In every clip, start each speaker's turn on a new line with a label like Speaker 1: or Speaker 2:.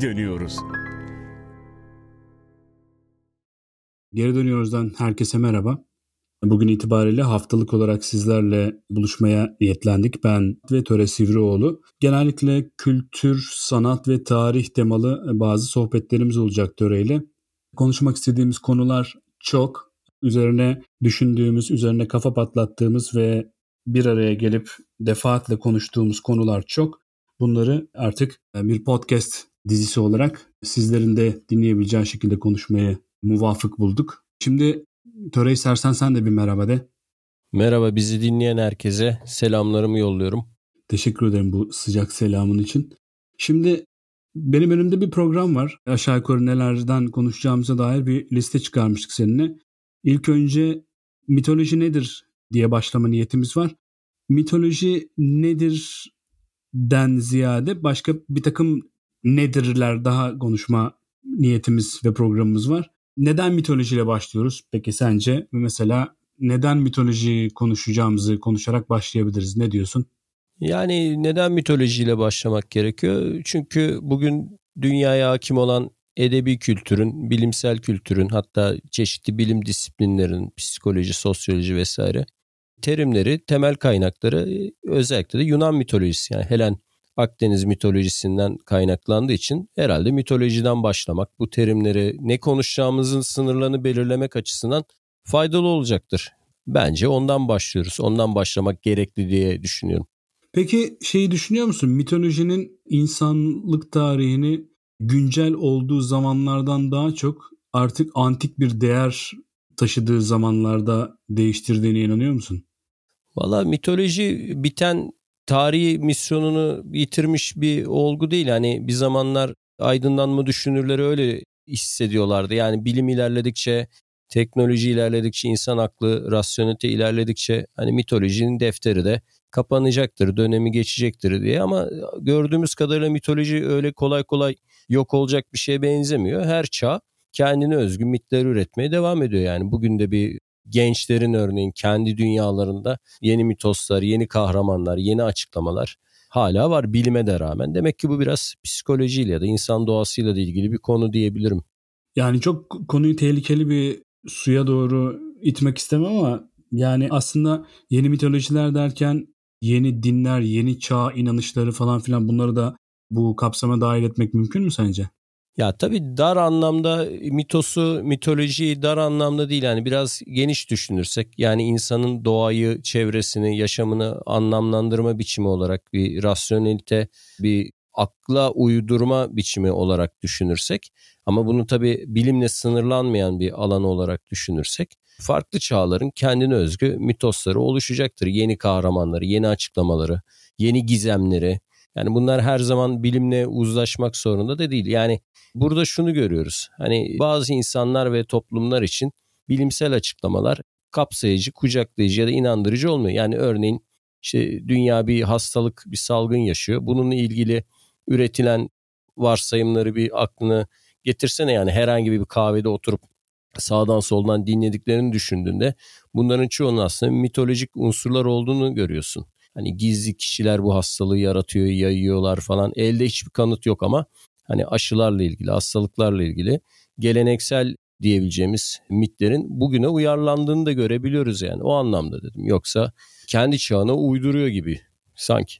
Speaker 1: geri dönüyoruz.
Speaker 2: Geri dönüyoruzdan herkese merhaba. Bugün itibariyle haftalık olarak sizlerle buluşmaya niyetlendik. Ben ve Töre Sivrioğlu. Genellikle kültür, sanat ve tarih temalı bazı sohbetlerimiz olacak Töre ile. Konuşmak istediğimiz konular çok. Üzerine düşündüğümüz, üzerine kafa patlattığımız ve bir araya gelip defaatle konuştuğumuz konular çok. Bunları artık bir podcast dizisi olarak sizlerin de dinleyebileceği şekilde konuşmaya muvafık bulduk. Şimdi Töre istersen sen de bir merhaba de.
Speaker 3: Merhaba bizi dinleyen herkese selamlarımı yolluyorum.
Speaker 2: Teşekkür ederim bu sıcak selamın için. Şimdi benim önümde bir program var. Aşağı yukarı nelerden konuşacağımıza dair bir liste çıkarmıştık seninle. İlk önce mitoloji nedir diye başlama niyetimiz var. Mitoloji nedir den ziyade başka bir takım nedirler daha konuşma niyetimiz ve programımız var. Neden mitolojiyle başlıyoruz? Peki sence mesela neden mitoloji konuşacağımızı konuşarak başlayabiliriz? Ne diyorsun?
Speaker 3: Yani neden mitolojiyle başlamak gerekiyor? Çünkü bugün dünyaya hakim olan edebi kültürün, bilimsel kültürün hatta çeşitli bilim disiplinlerin, psikoloji, sosyoloji vesaire terimleri, temel kaynakları özellikle de Yunan mitolojisi yani Helen Akdeniz mitolojisinden kaynaklandığı için herhalde mitolojiden başlamak, bu terimleri ne konuşacağımızın sınırlarını belirlemek açısından faydalı olacaktır. Bence ondan başlıyoruz. Ondan başlamak gerekli diye düşünüyorum.
Speaker 2: Peki şeyi düşünüyor musun? Mitolojinin insanlık tarihini güncel olduğu zamanlardan daha çok artık antik bir değer taşıdığı zamanlarda değiştirdiğine inanıyor musun?
Speaker 3: Valla mitoloji biten tarihi misyonunu yitirmiş bir olgu değil. Hani bir zamanlar aydınlanma düşünürleri öyle hissediyorlardı. Yani bilim ilerledikçe, teknoloji ilerledikçe, insan aklı, rasyonite ilerledikçe hani mitolojinin defteri de kapanacaktır, dönemi geçecektir diye ama gördüğümüz kadarıyla mitoloji öyle kolay kolay yok olacak bir şeye benzemiyor. Her çağ kendine özgü mitler üretmeye devam ediyor yani. Bugün de bir gençlerin örneğin kendi dünyalarında yeni mitoslar, yeni kahramanlar, yeni açıklamalar hala var bilime de rağmen. Demek ki bu biraz psikolojiyle ya da insan doğasıyla da ilgili bir konu diyebilirim.
Speaker 2: Yani çok konuyu tehlikeli bir suya doğru itmek istemem ama yani aslında yeni mitolojiler derken yeni dinler, yeni çağ inanışları falan filan bunları da bu kapsama dahil etmek mümkün mü sence?
Speaker 3: Ya tabii dar anlamda mitosu, mitolojiyi dar anlamda değil yani biraz geniş düşünürsek yani insanın doğayı, çevresini, yaşamını anlamlandırma biçimi olarak bir rasyonelite, bir akla uydurma biçimi olarak düşünürsek ama bunu tabii bilimle sınırlanmayan bir alan olarak düşünürsek farklı çağların kendine özgü mitosları oluşacaktır. Yeni kahramanları, yeni açıklamaları, yeni gizemleri. Yani bunlar her zaman bilimle uzlaşmak zorunda da değil. Yani burada şunu görüyoruz. Hani bazı insanlar ve toplumlar için bilimsel açıklamalar kapsayıcı, kucaklayıcı ya da inandırıcı olmuyor. Yani örneğin işte dünya bir hastalık, bir salgın yaşıyor. Bununla ilgili üretilen varsayımları bir aklını getirsene yani herhangi bir kahvede oturup sağdan soldan dinlediklerini düşündüğünde bunların çoğunun aslında mitolojik unsurlar olduğunu görüyorsun. Hani gizli kişiler bu hastalığı yaratıyor, yayıyorlar falan. Elde hiçbir kanıt yok ama hani aşılarla ilgili, hastalıklarla ilgili geleneksel diyebileceğimiz mitlerin bugüne uyarlandığını da görebiliyoruz yani. O anlamda dedim. Yoksa kendi çağına uyduruyor gibi sanki.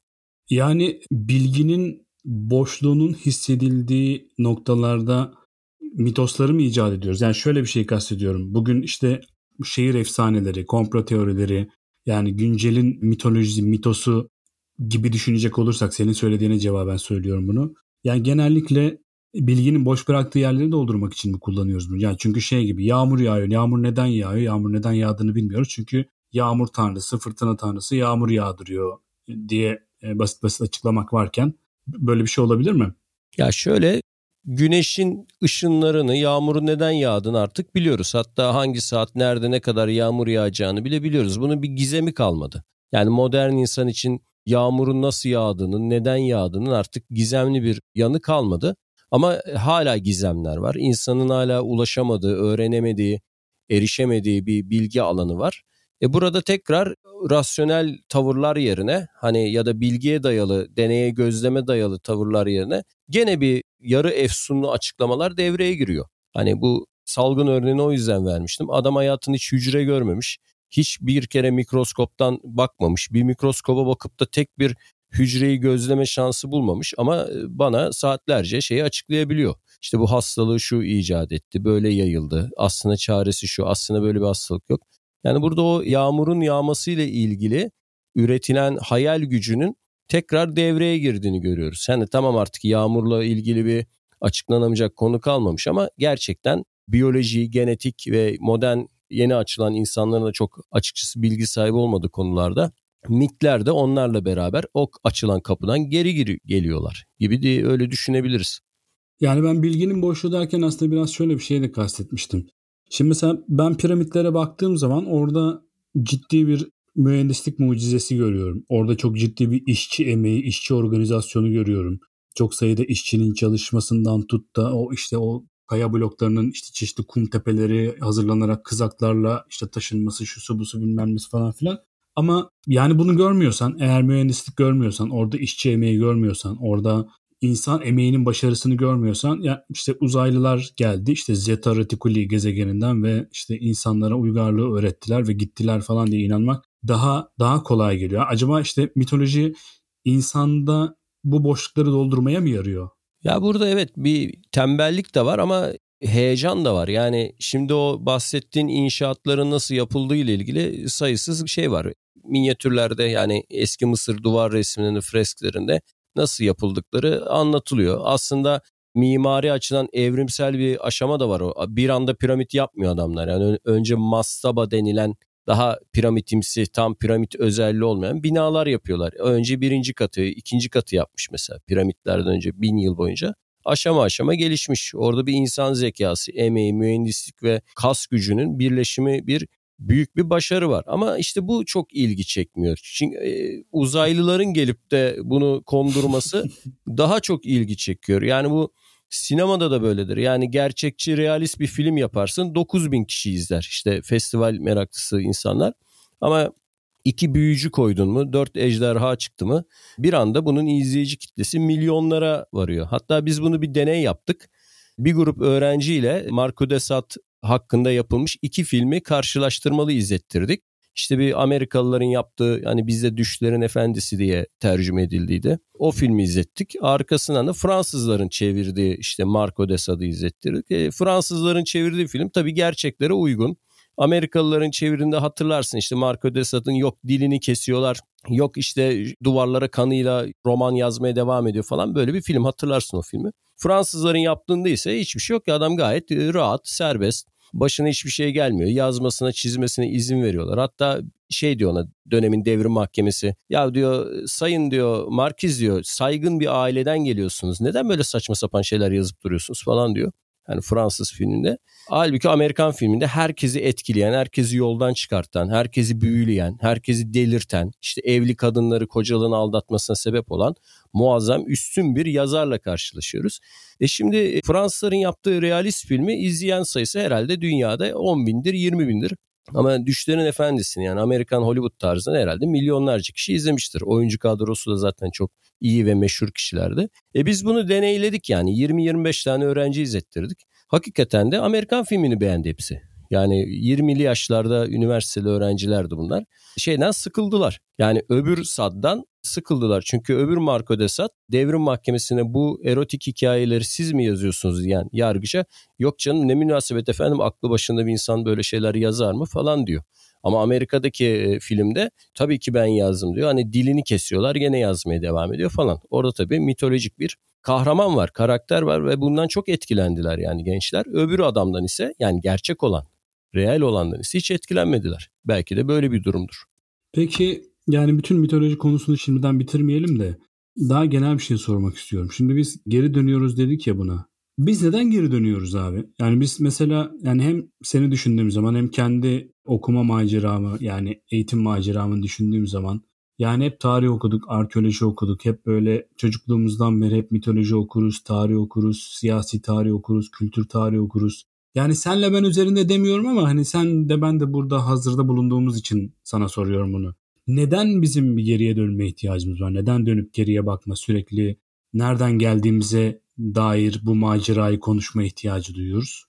Speaker 2: Yani bilginin boşluğunun hissedildiği noktalarda mitosları mı icat ediyoruz? Yani şöyle bir şey kastediyorum. Bugün işte şehir efsaneleri, komplo teorileri, yani güncelin mitolojisi, mitosu gibi düşünecek olursak senin söylediğine cevaben söylüyorum bunu. Yani genellikle bilginin boş bıraktığı yerleri doldurmak için mi kullanıyoruz bunu? Yani çünkü şey gibi yağmur yağıyor. Yağmur neden yağıyor? Yağmur neden yağdığını bilmiyoruz. Çünkü yağmur tanrısı, fırtına tanrısı yağmur yağdırıyor diye e, basit basit açıklamak varken böyle bir şey olabilir mi?
Speaker 3: Ya şöyle güneşin ışınlarını, yağmurun neden yağdığını artık biliyoruz. Hatta hangi saat, nerede, ne kadar yağmur yağacağını bile biliyoruz. Bunun bir gizemi kalmadı. Yani modern insan için yağmurun nasıl yağdığının, neden yağdığının artık gizemli bir yanı kalmadı. Ama hala gizemler var. İnsanın hala ulaşamadığı, öğrenemediği, erişemediği bir bilgi alanı var. E burada tekrar rasyonel tavırlar yerine hani ya da bilgiye dayalı, deneye gözleme dayalı tavırlar yerine gene bir yarı efsunlu açıklamalar devreye giriyor. Hani bu salgın örneğini o yüzden vermiştim. Adam hayatını hiç hücre görmemiş. Hiç bir kere mikroskoptan bakmamış. Bir mikroskoba bakıp da tek bir hücreyi gözleme şansı bulmamış ama e, bana saatlerce şeyi açıklayabiliyor. İşte bu hastalığı şu icat etti, böyle yayıldı. Aslında çaresi şu, aslında böyle bir hastalık yok. Yani burada o yağmurun yağması ile ilgili üretilen hayal gücünün tekrar devreye girdiğini görüyoruz. Yani tamam artık yağmurla ilgili bir açıklanamayacak konu kalmamış ama gerçekten biyoloji, genetik ve modern yeni açılan insanların da çok açıkçası bilgi sahibi olmadığı konularda mitler de onlarla beraber o açılan kapıdan geri geri geliyorlar gibi diye öyle düşünebiliriz.
Speaker 2: Yani ben bilginin boşluğu derken aslında biraz şöyle bir şey de kastetmiştim. Şimdi mesela ben piramitlere baktığım zaman orada ciddi bir mühendislik mucizesi görüyorum. Orada çok ciddi bir işçi emeği, işçi organizasyonu görüyorum. Çok sayıda işçinin çalışmasından tut da o işte o kaya bloklarının işte çeşitli kum tepeleri hazırlanarak kızaklarla işte taşınması, şu su bu su bilmem nesi falan filan. Ama yani bunu görmüyorsan, eğer mühendislik görmüyorsan, orada işçi emeği görmüyorsan, orada insan emeğinin başarısını görmüyorsan ya işte uzaylılar geldi işte Zeta Reticuli gezegeninden ve işte insanlara uygarlığı öğrettiler ve gittiler falan diye inanmak daha daha kolay geliyor. Acaba işte mitoloji insanda bu boşlukları doldurmaya mı yarıyor?
Speaker 3: Ya burada evet bir tembellik de var ama heyecan da var. Yani şimdi o bahsettiğin inşaatların nasıl yapıldığı ile ilgili sayısız şey var. Minyatürlerde yani eski Mısır duvar resimlerinin fresklerinde nasıl yapıldıkları anlatılıyor. Aslında mimari açıdan evrimsel bir aşama da var o. Bir anda piramit yapmıyor adamlar. Yani önce mastaba denilen daha piramitimsi, tam piramit özelliği olmayan binalar yapıyorlar. Önce birinci katı, ikinci katı yapmış mesela piramitlerden önce bin yıl boyunca. Aşama aşama gelişmiş. Orada bir insan zekası, emeği, mühendislik ve kas gücünün birleşimi bir büyük bir başarı var. Ama işte bu çok ilgi çekmiyor. Çünkü e, uzaylıların gelip de bunu kondurması daha çok ilgi çekiyor. Yani bu sinemada da böyledir. Yani gerçekçi, realist bir film yaparsın 9000 kişi izler. İşte festival meraklısı insanlar. Ama iki büyücü koydun mu, dört ejderha çıktı mı bir anda bunun izleyici kitlesi milyonlara varıyor. Hatta biz bunu bir deney yaptık. Bir grup öğrenciyle Marco de Sade hakkında yapılmış iki filmi karşılaştırmalı izlettirdik. İşte bir Amerikalıların yaptığı hani bizde Düşlerin Efendisi diye tercüme edildiydi. O filmi izlettik. Arkasından da Fransızların çevirdiği işte Marco de Sade'ı izlettirdik. E, Fransızların çevirdiği film tabii gerçeklere uygun. Amerikalıların çevirinde hatırlarsın işte Marco de Sade'ın yok dilini kesiyorlar. Yok işte duvarlara kanıyla roman yazmaya devam ediyor falan böyle bir film hatırlarsın o filmi. Fransızların yaptığında ise hiçbir şey yok ki adam gayet e, rahat, serbest. Başına hiçbir şey gelmiyor. Yazmasına, çizmesine izin veriyorlar. Hatta şey diyor ona dönemin devrim mahkemesi. Ya diyor sayın diyor Markiz diyor saygın bir aileden geliyorsunuz. Neden böyle saçma sapan şeyler yazıp duruyorsunuz falan diyor. Yani Fransız filminde. Halbuki Amerikan filminde herkesi etkileyen, herkesi yoldan çıkartan, herkesi büyüleyen, herkesi delirten, işte evli kadınları kocalığını aldatmasına sebep olan muazzam üstün bir yazarla karşılaşıyoruz. E şimdi Fransızların yaptığı realist filmi izleyen sayısı herhalde dünyada 10 bindir 20 bindir. Ama Düşlerin Efendisi'ni yani Amerikan Hollywood tarzını herhalde milyonlarca kişi izlemiştir. Oyuncu kadrosu da zaten çok iyi ve meşhur kişilerdi. E biz bunu deneyledik yani 20-25 tane öğrenci izlettirdik. Hakikaten de Amerikan filmini beğendi hepsi. Yani 20'li yaşlarda üniversiteli öğrencilerdi bunlar. Şeyden sıkıldılar. Yani öbür Sad'dan sıkıldılar. Çünkü öbür Marco de Sade devrim mahkemesine bu erotik hikayeleri siz mi yazıyorsunuz diyen yargıca yok canım ne münasebet efendim aklı başında bir insan böyle şeyler yazar mı falan diyor. Ama Amerika'daki e, filmde tabii ki ben yazdım diyor. Hani dilini kesiyorlar gene yazmaya devam ediyor falan. Orada tabii mitolojik bir kahraman var, karakter var ve bundan çok etkilendiler yani gençler. Öbür adamdan ise yani gerçek olan, reel olandan ise hiç etkilenmediler. Belki de böyle bir durumdur.
Speaker 2: Peki yani bütün mitoloji konusunu şimdiden bitirmeyelim de daha genel bir şey sormak istiyorum. Şimdi biz geri dönüyoruz dedik ya buna. Biz neden geri dönüyoruz abi? Yani biz mesela yani hem seni düşündüğüm zaman hem kendi okuma maceramı yani eğitim maceramı düşündüğüm zaman yani hep tarih okuduk, arkeoloji okuduk. Hep böyle çocukluğumuzdan beri hep mitoloji okuruz, tarih okuruz, siyasi tarih okuruz, kültür tarih okuruz. Yani senle ben üzerinde demiyorum ama hani sen de ben de burada hazırda bulunduğumuz için sana soruyorum bunu. Neden bizim bir geriye dönme ihtiyacımız var? Neden dönüp geriye bakma sürekli nereden geldiğimize dair bu macerayı konuşma ihtiyacı duyuyoruz?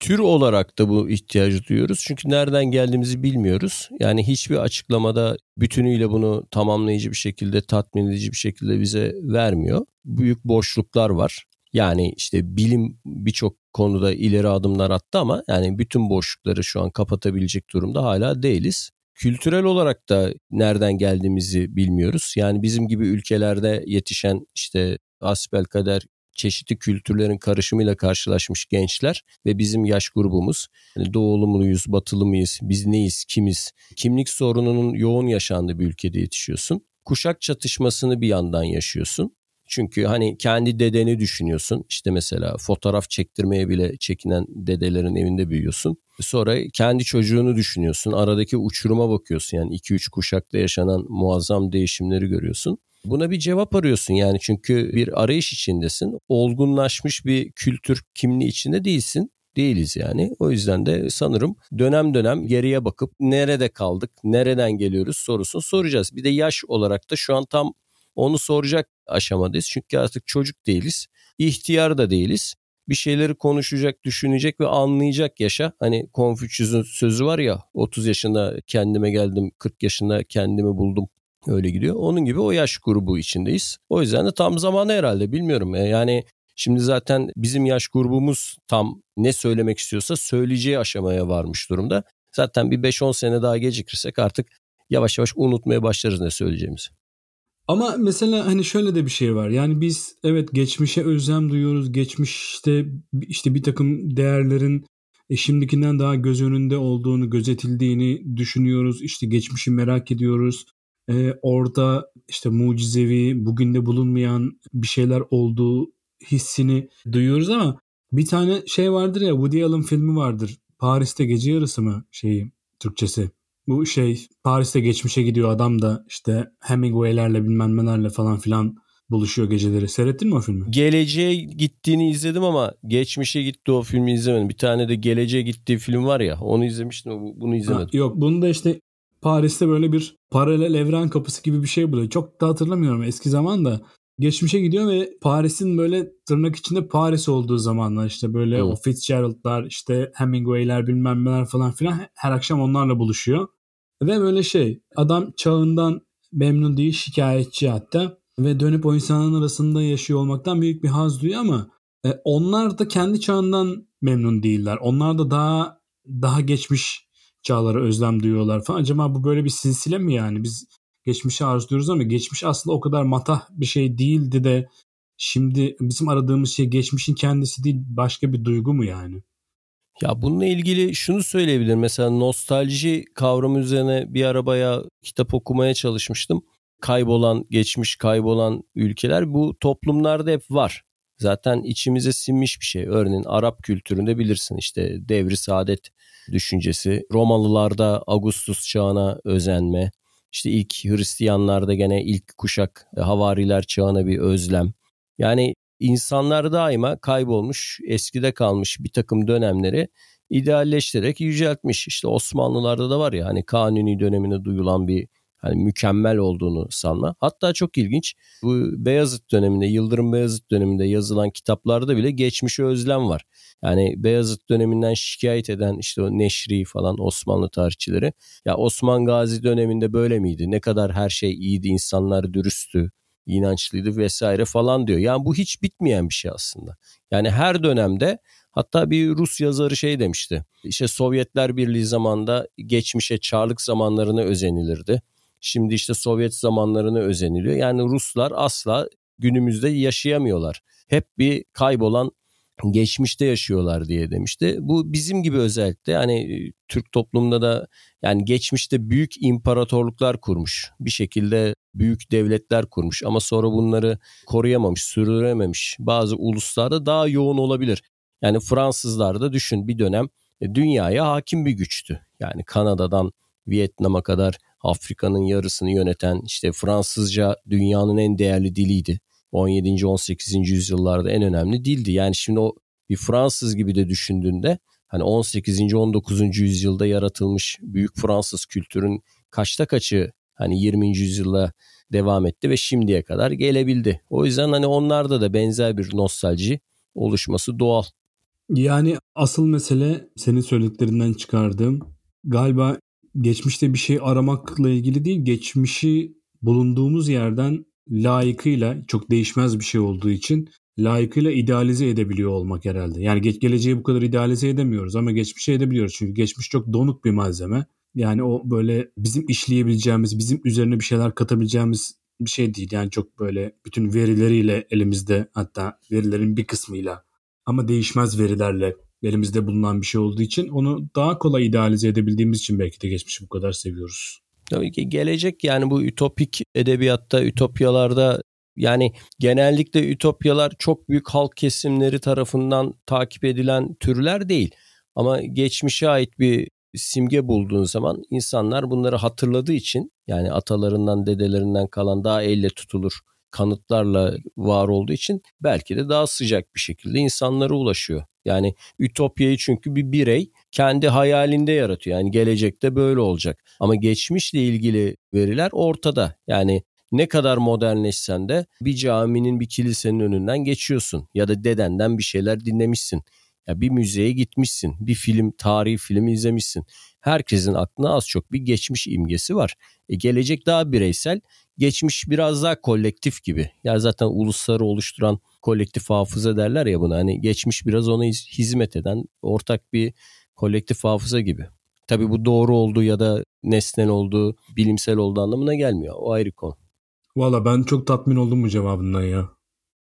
Speaker 3: Tür olarak da bu ihtiyacı duyuyoruz. Çünkü nereden geldiğimizi bilmiyoruz. Yani hiçbir açıklamada bütünüyle bunu tamamlayıcı bir şekilde, tatmin edici bir şekilde bize vermiyor. Büyük boşluklar var. Yani işte bilim birçok konuda ileri adımlar attı ama yani bütün boşlukları şu an kapatabilecek durumda hala değiliz. Kültürel olarak da nereden geldiğimizi bilmiyoruz. Yani bizim gibi ülkelerde yetişen işte asbel kader çeşitli kültürlerin karışımıyla karşılaşmış gençler ve bizim yaş grubumuz yani doğulu muyuz, batılı mıyız, biz neyiz, kimiz? Kimlik sorununun yoğun yaşandığı bir ülkede yetişiyorsun. Kuşak çatışmasını bir yandan yaşıyorsun. Çünkü hani kendi dedeni düşünüyorsun. İşte mesela fotoğraf çektirmeye bile çekinen dedelerin evinde büyüyorsun. Sonra kendi çocuğunu düşünüyorsun. Aradaki uçuruma bakıyorsun. Yani 2-3 kuşakta yaşanan muazzam değişimleri görüyorsun. Buna bir cevap arıyorsun yani çünkü bir arayış içindesin. Olgunlaşmış bir kültür kimliği içinde değilsin değiliz yani. O yüzden de sanırım dönem dönem geriye bakıp nerede kaldık, nereden geliyoruz sorusunu soracağız. Bir de yaş olarak da şu an tam onu soracak aşamadayız. Çünkü artık çocuk değiliz, ihtiyar da değiliz. Bir şeyleri konuşacak, düşünecek ve anlayacak yaşa. Hani Konfüçyüs'ün sözü var ya 30 yaşında kendime geldim, 40 yaşında kendimi buldum öyle gidiyor. Onun gibi o yaş grubu içindeyiz. O yüzden de tam zamanı herhalde bilmiyorum. Yani şimdi zaten bizim yaş grubumuz tam ne söylemek istiyorsa söyleyeceği aşamaya varmış durumda. Zaten bir 5-10 sene daha gecikirsek artık yavaş yavaş unutmaya başlarız ne söyleyeceğimizi.
Speaker 2: Ama mesela hani şöyle de bir şey var. Yani biz evet geçmişe özlem duyuyoruz. Geçmişte işte bir takım değerlerin e, şimdikinden daha göz önünde olduğunu, gözetildiğini düşünüyoruz. İşte geçmişi merak ediyoruz. E, orada işte mucizevi, bugün de bulunmayan bir şeyler olduğu hissini duyuyoruz ama bir tane şey vardır ya Woody Allen filmi vardır. Paris'te gece yarısı mı şeyi Türkçesi? Bu şey Paris'te geçmişe gidiyor adam da işte Hemingway'lerle bilmem nelerle falan filan buluşuyor geceleri. Seyrettin mi o filmi?
Speaker 3: Geleceğe gittiğini izledim ama geçmişe gitti o filmi izlemedim. Bir tane de geleceğe gittiği film var ya onu izlemiştim bunu izlemedim.
Speaker 2: Ha, yok bunu da işte Paris'te böyle bir paralel evren kapısı gibi bir şey buluyor. Çok da hatırlamıyorum eski zaman da. Geçmişe gidiyor ve Paris'in böyle tırnak içinde Paris olduğu zamanlar işte böyle evet. o Fitzgerald'lar işte Hemingway'ler bilmem neler falan filan her akşam onlarla buluşuyor. Ve böyle şey adam çağından memnun değil şikayetçi hatta ve dönüp o insanların arasında yaşıyor olmaktan büyük bir haz duyuyor ama e, onlar da kendi çağından memnun değiller. Onlar da daha daha geçmiş çağlara özlem duyuyorlar falan. Acaba bu böyle bir silsile mi yani? Biz geçmişi arzuluyoruz ama geçmiş aslında o kadar matah bir şey değildi de şimdi bizim aradığımız şey geçmişin kendisi değil başka bir duygu mu yani?
Speaker 3: Ya bununla ilgili şunu söyleyebilirim. Mesela nostalji kavramı üzerine bir arabaya kitap okumaya çalışmıştım. Kaybolan, geçmiş kaybolan ülkeler bu toplumlarda hep var. Zaten içimize sinmiş bir şey. Örneğin Arap kültüründe bilirsin işte devri saadet düşüncesi. Romalılarda Augustus çağına özenme. İşte ilk Hristiyanlarda gene ilk kuşak havariler çağına bir özlem. Yani insanlar daima kaybolmuş, eskide kalmış bir takım dönemleri idealleştirerek yüceltmiş. İşte Osmanlılarda da var ya hani Kanuni döneminde duyulan bir hani mükemmel olduğunu sanma. Hatta çok ilginç bu Beyazıt döneminde, Yıldırım Beyazıt döneminde yazılan kitaplarda bile geçmişe özlem var. Yani Beyazıt döneminden şikayet eden işte o Neşri falan Osmanlı tarihçileri. Ya Osman Gazi döneminde böyle miydi? Ne kadar her şey iyiydi, insanlar dürüsttü, inançlıydı vesaire falan diyor. Yani bu hiç bitmeyen bir şey aslında. Yani her dönemde hatta bir Rus yazarı şey demişti. İşte Sovyetler Birliği zamanında geçmişe çarlık zamanlarına özenilirdi. Şimdi işte Sovyet zamanlarına özeniliyor. Yani Ruslar asla günümüzde yaşayamıyorlar. Hep bir kaybolan geçmişte yaşıyorlar diye demişti. Bu bizim gibi özellikle yani Türk toplumunda da yani geçmişte büyük imparatorluklar kurmuş. Bir şekilde büyük devletler kurmuş ama sonra bunları koruyamamış, sürdürememiş. Bazı uluslarda daha yoğun olabilir. Yani Fransızlar da düşün bir dönem e, dünyaya hakim bir güçtü. Yani Kanada'dan Vietnam'a kadar Afrika'nın yarısını yöneten işte Fransızca dünyanın en değerli diliydi. 17. 18. yüzyıllarda en önemli dildi. Yani şimdi o bir Fransız gibi de düşündüğünde Hani 18. 19. yüzyılda yaratılmış büyük Fransız kültürün kaçta kaçı hani 20. yüzyılda devam etti ve şimdiye kadar gelebildi. O yüzden hani onlarda da benzer bir nostalji oluşması doğal.
Speaker 2: Yani asıl mesele senin söylediklerinden çıkardığım galiba geçmişte bir şey aramakla ilgili değil, geçmişi bulunduğumuz yerden layıkıyla çok değişmez bir şey olduğu için layıkıyla idealize edebiliyor olmak herhalde. Yani geç geleceği bu kadar idealize edemiyoruz ama geçmişi edebiliyoruz. Çünkü geçmiş çok donuk bir malzeme. Yani o böyle bizim işleyebileceğimiz, bizim üzerine bir şeyler katabileceğimiz bir şey değil. Yani çok böyle bütün verileriyle elimizde hatta verilerin bir kısmıyla ama değişmez verilerle elimizde bulunan bir şey olduğu için onu daha kolay idealize edebildiğimiz için belki de geçmişi bu kadar seviyoruz.
Speaker 3: Tabii ki gelecek yani bu ütopik edebiyatta, ütopyalarda yani genellikle ütopyalar çok büyük halk kesimleri tarafından takip edilen türler değil. Ama geçmişe ait bir simge bulduğun zaman insanlar bunları hatırladığı için yani atalarından dedelerinden kalan daha elle tutulur kanıtlarla var olduğu için belki de daha sıcak bir şekilde insanlara ulaşıyor. Yani ütopyayı çünkü bir birey kendi hayalinde yaratıyor. Yani gelecekte böyle olacak. Ama geçmişle ilgili veriler ortada. Yani ne kadar modernleşsen de bir caminin bir kilisenin önünden geçiyorsun ya da dedenden bir şeyler dinlemişsin. Ya bir müzeye gitmişsin, bir film, tarihi film izlemişsin. Herkesin aklına az çok bir geçmiş imgesi var. E gelecek daha bireysel, geçmiş biraz daha kolektif gibi. Ya zaten ulusları oluşturan kolektif hafıza derler ya buna. Hani geçmiş biraz ona hizmet eden ortak bir kolektif hafıza gibi. Tabii bu doğru olduğu ya da nesnel olduğu, bilimsel olduğu anlamına gelmiyor. O ayrı konu.
Speaker 2: Valla ben çok tatmin oldum bu cevabından ya.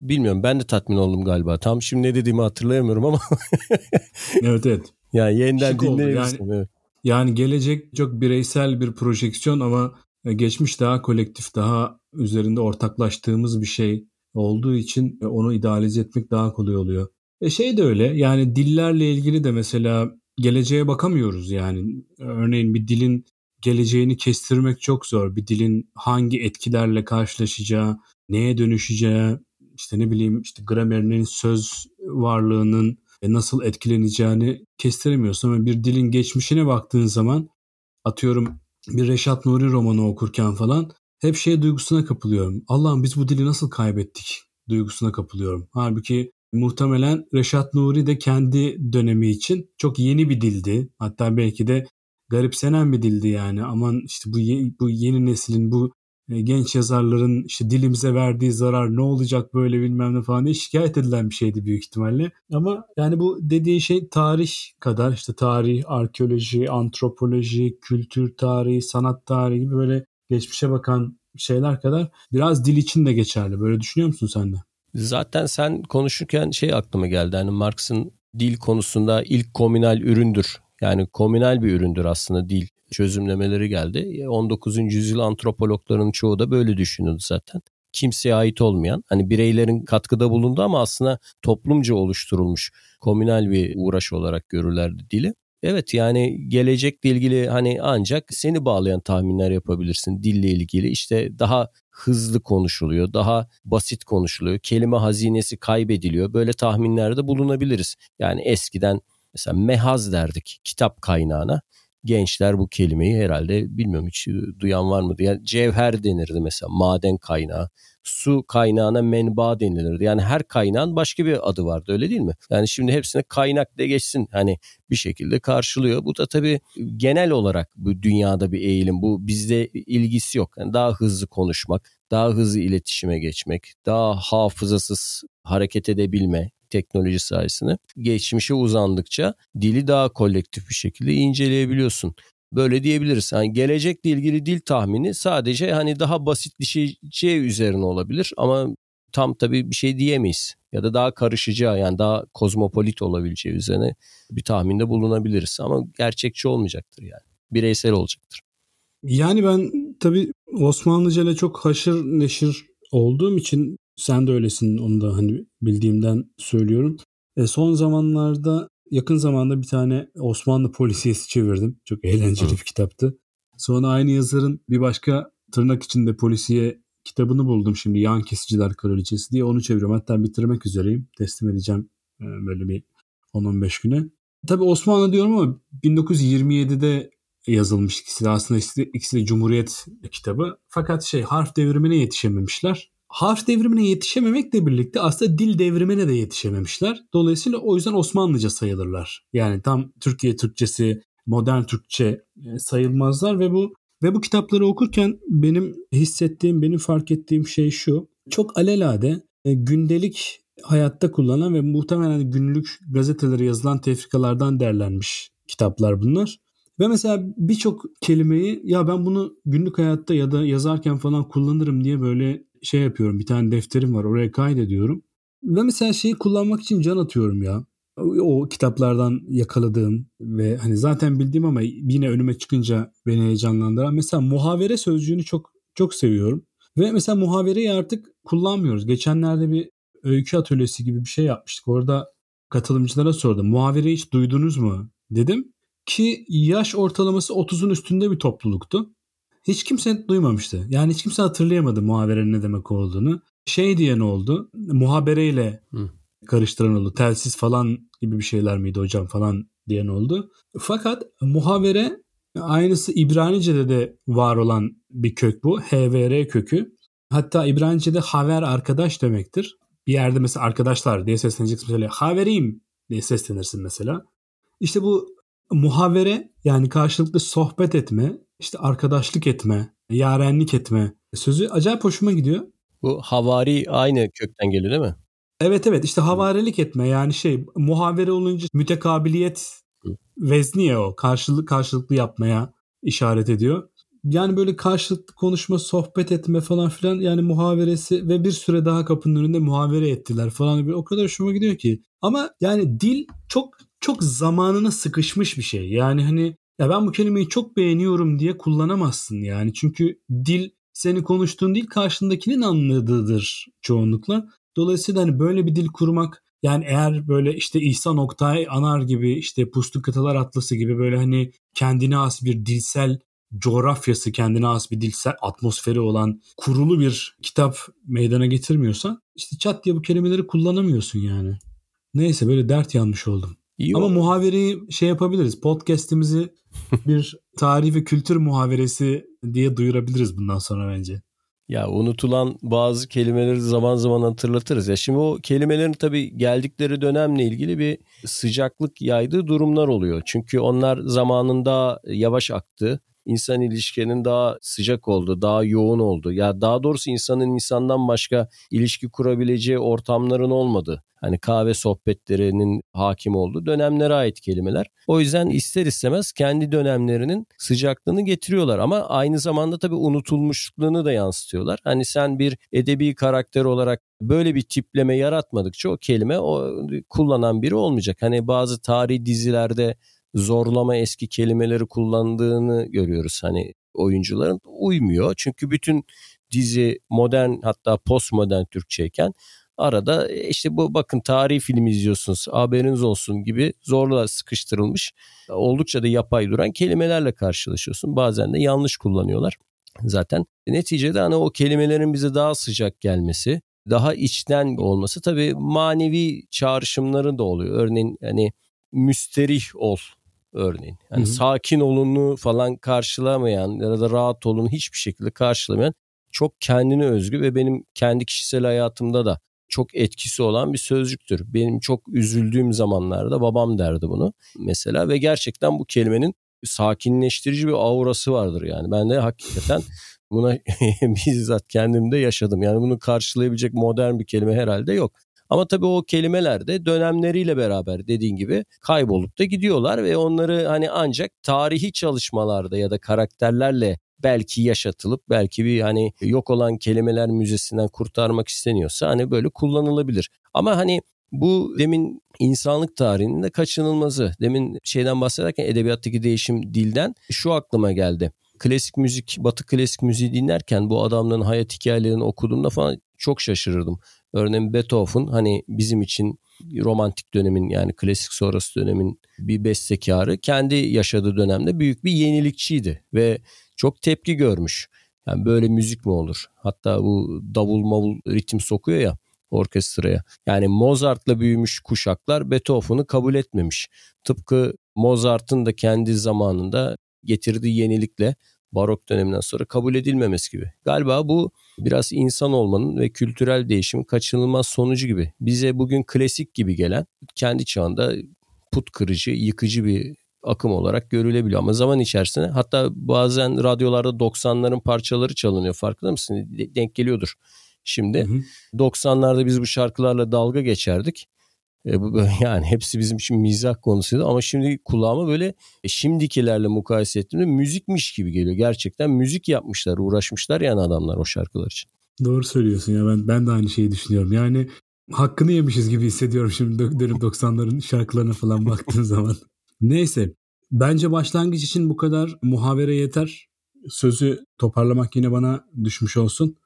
Speaker 3: Bilmiyorum ben de tatmin oldum galiba. Tam şimdi ne dediğimi hatırlayamıyorum ama.
Speaker 2: evet evet.
Speaker 3: Yani yeniden dinleyebilirsin. Yani, evet.
Speaker 2: yani gelecek çok bireysel bir projeksiyon ama geçmiş daha kolektif, daha üzerinde ortaklaştığımız bir şey olduğu için e, onu idealize etmek daha kolay oluyor. E şey de öyle yani dillerle ilgili de mesela geleceğe bakamıyoruz yani. Örneğin bir dilin geleceğini kestirmek çok zor. Bir dilin hangi etkilerle karşılaşacağı, neye dönüşeceği, işte ne bileyim işte gramerinin söz varlığının nasıl etkileneceğini kestiremiyorsun ama bir dilin geçmişine baktığın zaman atıyorum bir Reşat Nuri romanı okurken falan hep şey duygusuna kapılıyorum. Allah'ım biz bu dili nasıl kaybettik duygusuna kapılıyorum. Halbuki muhtemelen Reşat Nuri de kendi dönemi için çok yeni bir dildi. Hatta belki de garipsenen bir dildi yani. Aman işte bu, bu yeni neslin bu genç yazarların işte dilimize verdiği zarar ne olacak böyle bilmem ne falan diye şikayet edilen bir şeydi büyük ihtimalle. Ama yani bu dediği şey tarih kadar işte tarih, arkeoloji, antropoloji, kültür tarihi, sanat tarihi gibi böyle geçmişe bakan şeyler kadar biraz dil için de geçerli. Böyle düşünüyor musun sen de?
Speaker 3: Zaten sen konuşurken şey aklıma geldi. Hani Marx'ın dil konusunda ilk komünal üründür. Yani komünal bir üründür aslında dil çözümlemeleri geldi. 19. yüzyıl antropologlarının çoğu da böyle düşünüyordu zaten. Kimseye ait olmayan hani bireylerin katkıda bulundu ama aslında toplumca oluşturulmuş komünal bir uğraş olarak görürlerdi dili. Evet yani gelecekle ilgili hani ancak seni bağlayan tahminler yapabilirsin dille ilgili. işte daha hızlı konuşuluyor, daha basit konuşuluyor, kelime hazinesi kaybediliyor. Böyle tahminlerde bulunabiliriz. Yani eskiden mesela mehaz derdik kitap kaynağına gençler bu kelimeyi herhalde bilmiyorum hiç duyan var mı? Yani cevher denirdi mesela maden kaynağı. Su kaynağına menba denilirdi. Yani her kaynağın başka bir adı vardı öyle değil mi? Yani şimdi hepsine kaynak de geçsin hani bir şekilde karşılıyor. Bu da tabii genel olarak bu dünyada bir eğilim. Bu bizde ilgisi yok. Yani daha hızlı konuşmak, daha hızlı iletişime geçmek, daha hafızasız hareket edebilme, teknoloji sayesinde geçmişe uzandıkça dili daha kolektif bir şekilde inceleyebiliyorsun. Böyle diyebiliriz. Yani gelecekle ilgili dil tahmini sadece hani daha basit bir şey üzerine olabilir ama tam tabii bir şey diyemeyiz. Ya da daha karışacağı yani daha kozmopolit olabileceği üzerine bir tahminde bulunabiliriz. Ama gerçekçi olmayacaktır yani. Bireysel olacaktır.
Speaker 2: Yani ben tabii Osmanlıca ile çok haşır neşir olduğum için sen de öylesin onu da hani bildiğimden söylüyorum. E, son zamanlarda yakın zamanda bir tane Osmanlı polisiyesi çevirdim. Çok eğlenceli Hı. bir kitaptı. Sonra aynı yazarın bir başka tırnak içinde polisiye kitabını buldum şimdi. Yan Kesiciler Kraliçesi diye onu çeviriyorum. Hatta bitirmek üzereyim. Teslim edeceğim e, böyle bir 10-15 güne. Tabii Osmanlı diyorum ama 1927'de yazılmış ikisi de aslında ikisi de, ikisi de Cumhuriyet kitabı. Fakat şey harf devrimine yetişememişler. Harf devrimine yetişememekle birlikte aslında dil devrimine de yetişememişler. Dolayısıyla o yüzden Osmanlıca sayılırlar. Yani tam Türkiye Türkçesi, modern Türkçe e, sayılmazlar ve bu ve bu kitapları okurken benim hissettiğim, benim fark ettiğim şey şu. Çok alelade e, gündelik hayatta kullanılan ve muhtemelen günlük gazetelere yazılan tefrikalardan derlenmiş kitaplar bunlar. Ve mesela birçok kelimeyi ya ben bunu günlük hayatta ya da yazarken falan kullanırım diye böyle şey yapıyorum. Bir tane defterim var oraya kaydediyorum. Ve mesela şeyi kullanmak için can atıyorum ya. O kitaplardan yakaladığım ve hani zaten bildiğim ama yine önüme çıkınca beni heyecanlandıran. Mesela muhavere sözcüğünü çok çok seviyorum. Ve mesela muhavereyi artık kullanmıyoruz. Geçenlerde bir öykü atölyesi gibi bir şey yapmıştık. Orada katılımcılara sordum. Muhavereyi hiç duydunuz mu? Dedim ki yaş ortalaması 30'un üstünde bir topluluktu. Hiç kimse duymamıştı. Yani hiç kimse hatırlayamadı muhaberenin ne demek olduğunu. Şey diyen oldu. Muhabereyle Hı. karıştıran oldu. Telsiz falan gibi bir şeyler miydi hocam falan diyen oldu. Fakat muhabere aynısı İbranice'de de var olan bir kök bu. HVR kökü. Hatta İbranice'de haver arkadaş demektir. Bir yerde mesela arkadaşlar diye sesleneceksin mesela haverim diye seslenirsin mesela. İşte bu muhavere yani karşılıklı sohbet etme, işte arkadaşlık etme, yarenlik etme sözü acayip hoşuma gidiyor.
Speaker 3: Bu havari aynı kökten geliyor değil mi?
Speaker 2: Evet evet işte havarelik etme yani şey muhavere olunca mütekabiliyet vezni ya o karşılık karşılıklı yapmaya işaret ediyor. Yani böyle karşılıklı konuşma, sohbet etme falan filan yani muhaveresi ve bir süre daha kapının önünde muhavere ettiler falan. O kadar hoşuma gidiyor ki. Ama yani dil çok çok zamanına sıkışmış bir şey. Yani hani ya ben bu kelimeyi çok beğeniyorum diye kullanamazsın yani. Çünkü dil seni konuştuğun dil karşındakinin anladığıdır çoğunlukla. Dolayısıyla hani böyle bir dil kurmak yani eğer böyle işte İhsan Oktay Anar gibi işte Puslu Kıtalar Atlası gibi böyle hani kendine has bir dilsel coğrafyası kendine has bir dilsel atmosferi olan kurulu bir kitap meydana getirmiyorsan işte çat diye bu kelimeleri kullanamıyorsun yani. Neyse böyle dert yanmış oldum. İyi Ama oldu. muhavereyi şey yapabiliriz. Podcast'imizi bir tarih ve kültür muhaveresi diye duyurabiliriz bundan sonra bence.
Speaker 3: Ya unutulan bazı kelimeleri zaman zaman hatırlatırız. Ya şimdi o kelimelerin tabii geldikleri dönemle ilgili bir sıcaklık yaydığı durumlar oluyor. Çünkü onlar zamanında yavaş aktı insan ilişkilerinin daha sıcak oldu, daha yoğun oldu. Ya daha doğrusu insanın insandan başka ilişki kurabileceği ortamların olmadı. Hani kahve sohbetlerinin hakim olduğu dönemlere ait kelimeler. O yüzden ister istemez kendi dönemlerinin sıcaklığını getiriyorlar ama aynı zamanda tabii unutulmuşluğunu da yansıtıyorlar. Hani sen bir edebi karakter olarak böyle bir tipleme yaratmadıkça o kelime o kullanan biri olmayacak. Hani bazı tarihi dizilerde zorlama eski kelimeleri kullandığını görüyoruz. Hani oyuncuların uymuyor. Çünkü bütün dizi modern hatta postmodern Türkçeyken arada e, işte bu bakın tarihi film izliyorsunuz haberiniz olsun gibi zorla sıkıştırılmış oldukça da yapay duran kelimelerle karşılaşıyorsun. Bazen de yanlış kullanıyorlar. Zaten neticede hani o kelimelerin bize daha sıcak gelmesi, daha içten olması tabii manevi çağrışımları da oluyor. Örneğin hani müsterih ol örneğin. Yani Hı-hı. sakin olunu falan karşılamayan ya da rahat olunu hiçbir şekilde karşılamayan çok kendine özgü ve benim kendi kişisel hayatımda da çok etkisi olan bir sözcüktür. Benim çok üzüldüğüm zamanlarda babam derdi bunu mesela ve gerçekten bu kelimenin sakinleştirici bir aurası vardır yani. Ben de hakikaten buna bizzat kendimde yaşadım. Yani bunu karşılayabilecek modern bir kelime herhalde yok. Ama tabii o kelimeler de dönemleriyle beraber dediğin gibi kaybolup da gidiyorlar ve onları hani ancak tarihi çalışmalarda ya da karakterlerle belki yaşatılıp belki bir hani yok olan kelimeler müzesinden kurtarmak isteniyorsa hani böyle kullanılabilir. Ama hani bu demin insanlık tarihinin de kaçınılmazı. Demin şeyden bahsederken edebiyattaki değişim dilden şu aklıma geldi. Klasik müzik, batı klasik müziği dinlerken bu adamların hayat hikayelerini okuduğumda falan çok şaşırırdım. Örneğin Beethoven hani bizim için romantik dönemin yani klasik sonrası dönemin bir bestekarı kendi yaşadığı dönemde büyük bir yenilikçiydi ve çok tepki görmüş. Yani böyle müzik mi olur? Hatta bu davul mavul ritim sokuyor ya orkestraya. Yani Mozart'la büyümüş kuşaklar Beethoven'ı kabul etmemiş. Tıpkı Mozart'ın da kendi zamanında getirdiği yenilikle barok döneminden sonra kabul edilmemesi gibi. Galiba bu biraz insan olmanın ve kültürel değişimin kaçınılmaz sonucu gibi. Bize bugün klasik gibi gelen kendi çağında put kırıcı, yıkıcı bir akım olarak görülebiliyor. Ama zaman içerisinde hatta bazen radyolarda 90'ların parçaları çalınıyor farkında mısın? Denk geliyordur. Şimdi hı hı. 90'larda biz bu şarkılarla dalga geçerdik. E, yani hepsi bizim için mizah konusuydu ama şimdi kulağıma böyle e, şimdikilerle mukayese ettiğimde müzikmiş gibi geliyor. Gerçekten müzik yapmışlar, uğraşmışlar yani adamlar o şarkılar için.
Speaker 2: Doğru söylüyorsun ya ben ben de aynı şeyi düşünüyorum. Yani hakkını yemişiz gibi hissediyorum şimdi dönüp 90'ların şarkılarına falan baktığım zaman. Neyse bence başlangıç için bu kadar muhavere yeter. Sözü toparlamak yine bana düşmüş olsun.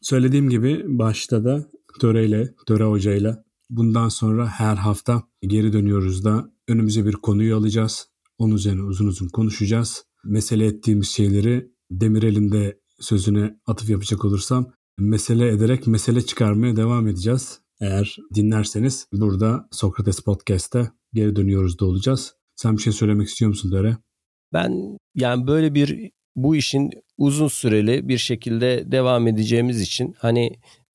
Speaker 2: Söylediğim gibi başta da Töre'yle, Töre Hoca'yla bundan sonra her hafta geri dönüyoruz da önümüze bir konuyu alacağız. Onun üzerine uzun uzun konuşacağız. Mesele ettiğimiz şeyleri Demirel'in de sözüne atıf yapacak olursam mesele ederek mesele çıkarmaya devam edeceğiz. Eğer dinlerseniz burada Sokrates Podcast'te geri dönüyoruz da olacağız. Sen bir şey söylemek istiyor musun Dere?
Speaker 3: Ben yani böyle bir bu işin uzun süreli bir şekilde devam edeceğimiz için hani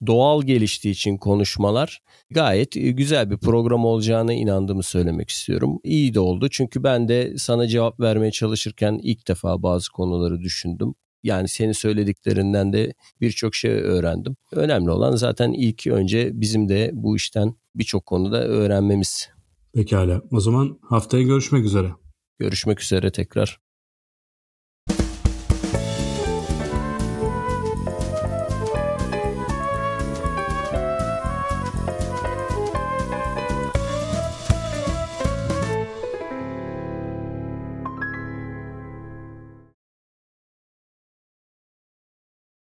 Speaker 3: doğal geliştiği için konuşmalar gayet e, güzel bir program olacağına inandığımı söylemek istiyorum. İyi de oldu çünkü ben de sana cevap vermeye çalışırken ilk defa bazı konuları düşündüm. Yani senin söylediklerinden de birçok şey öğrendim. Önemli olan zaten ilk önce bizim de bu işten birçok konuda öğrenmemiz.
Speaker 2: Pekala. O zaman haftaya görüşmek üzere.
Speaker 3: Görüşmek üzere tekrar.